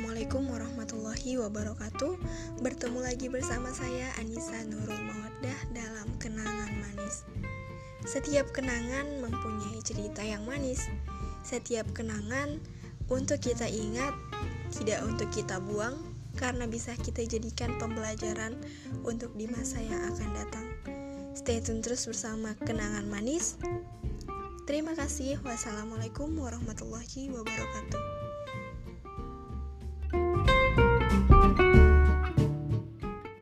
Assalamualaikum warahmatullahi wabarakatuh. Bertemu lagi bersama saya Anissa Nurul Mawaddah dalam Kenangan Manis. Setiap kenangan mempunyai cerita yang manis. Setiap kenangan untuk kita ingat Tidak untuk kita buang Karena bisa kita jadikan pembelajaran untuk di masa yang akan datang. Stay tune terus bersama Kenangan Manis. Terima kasih. Wassalamualaikum warahmatullahi wabarakatuh.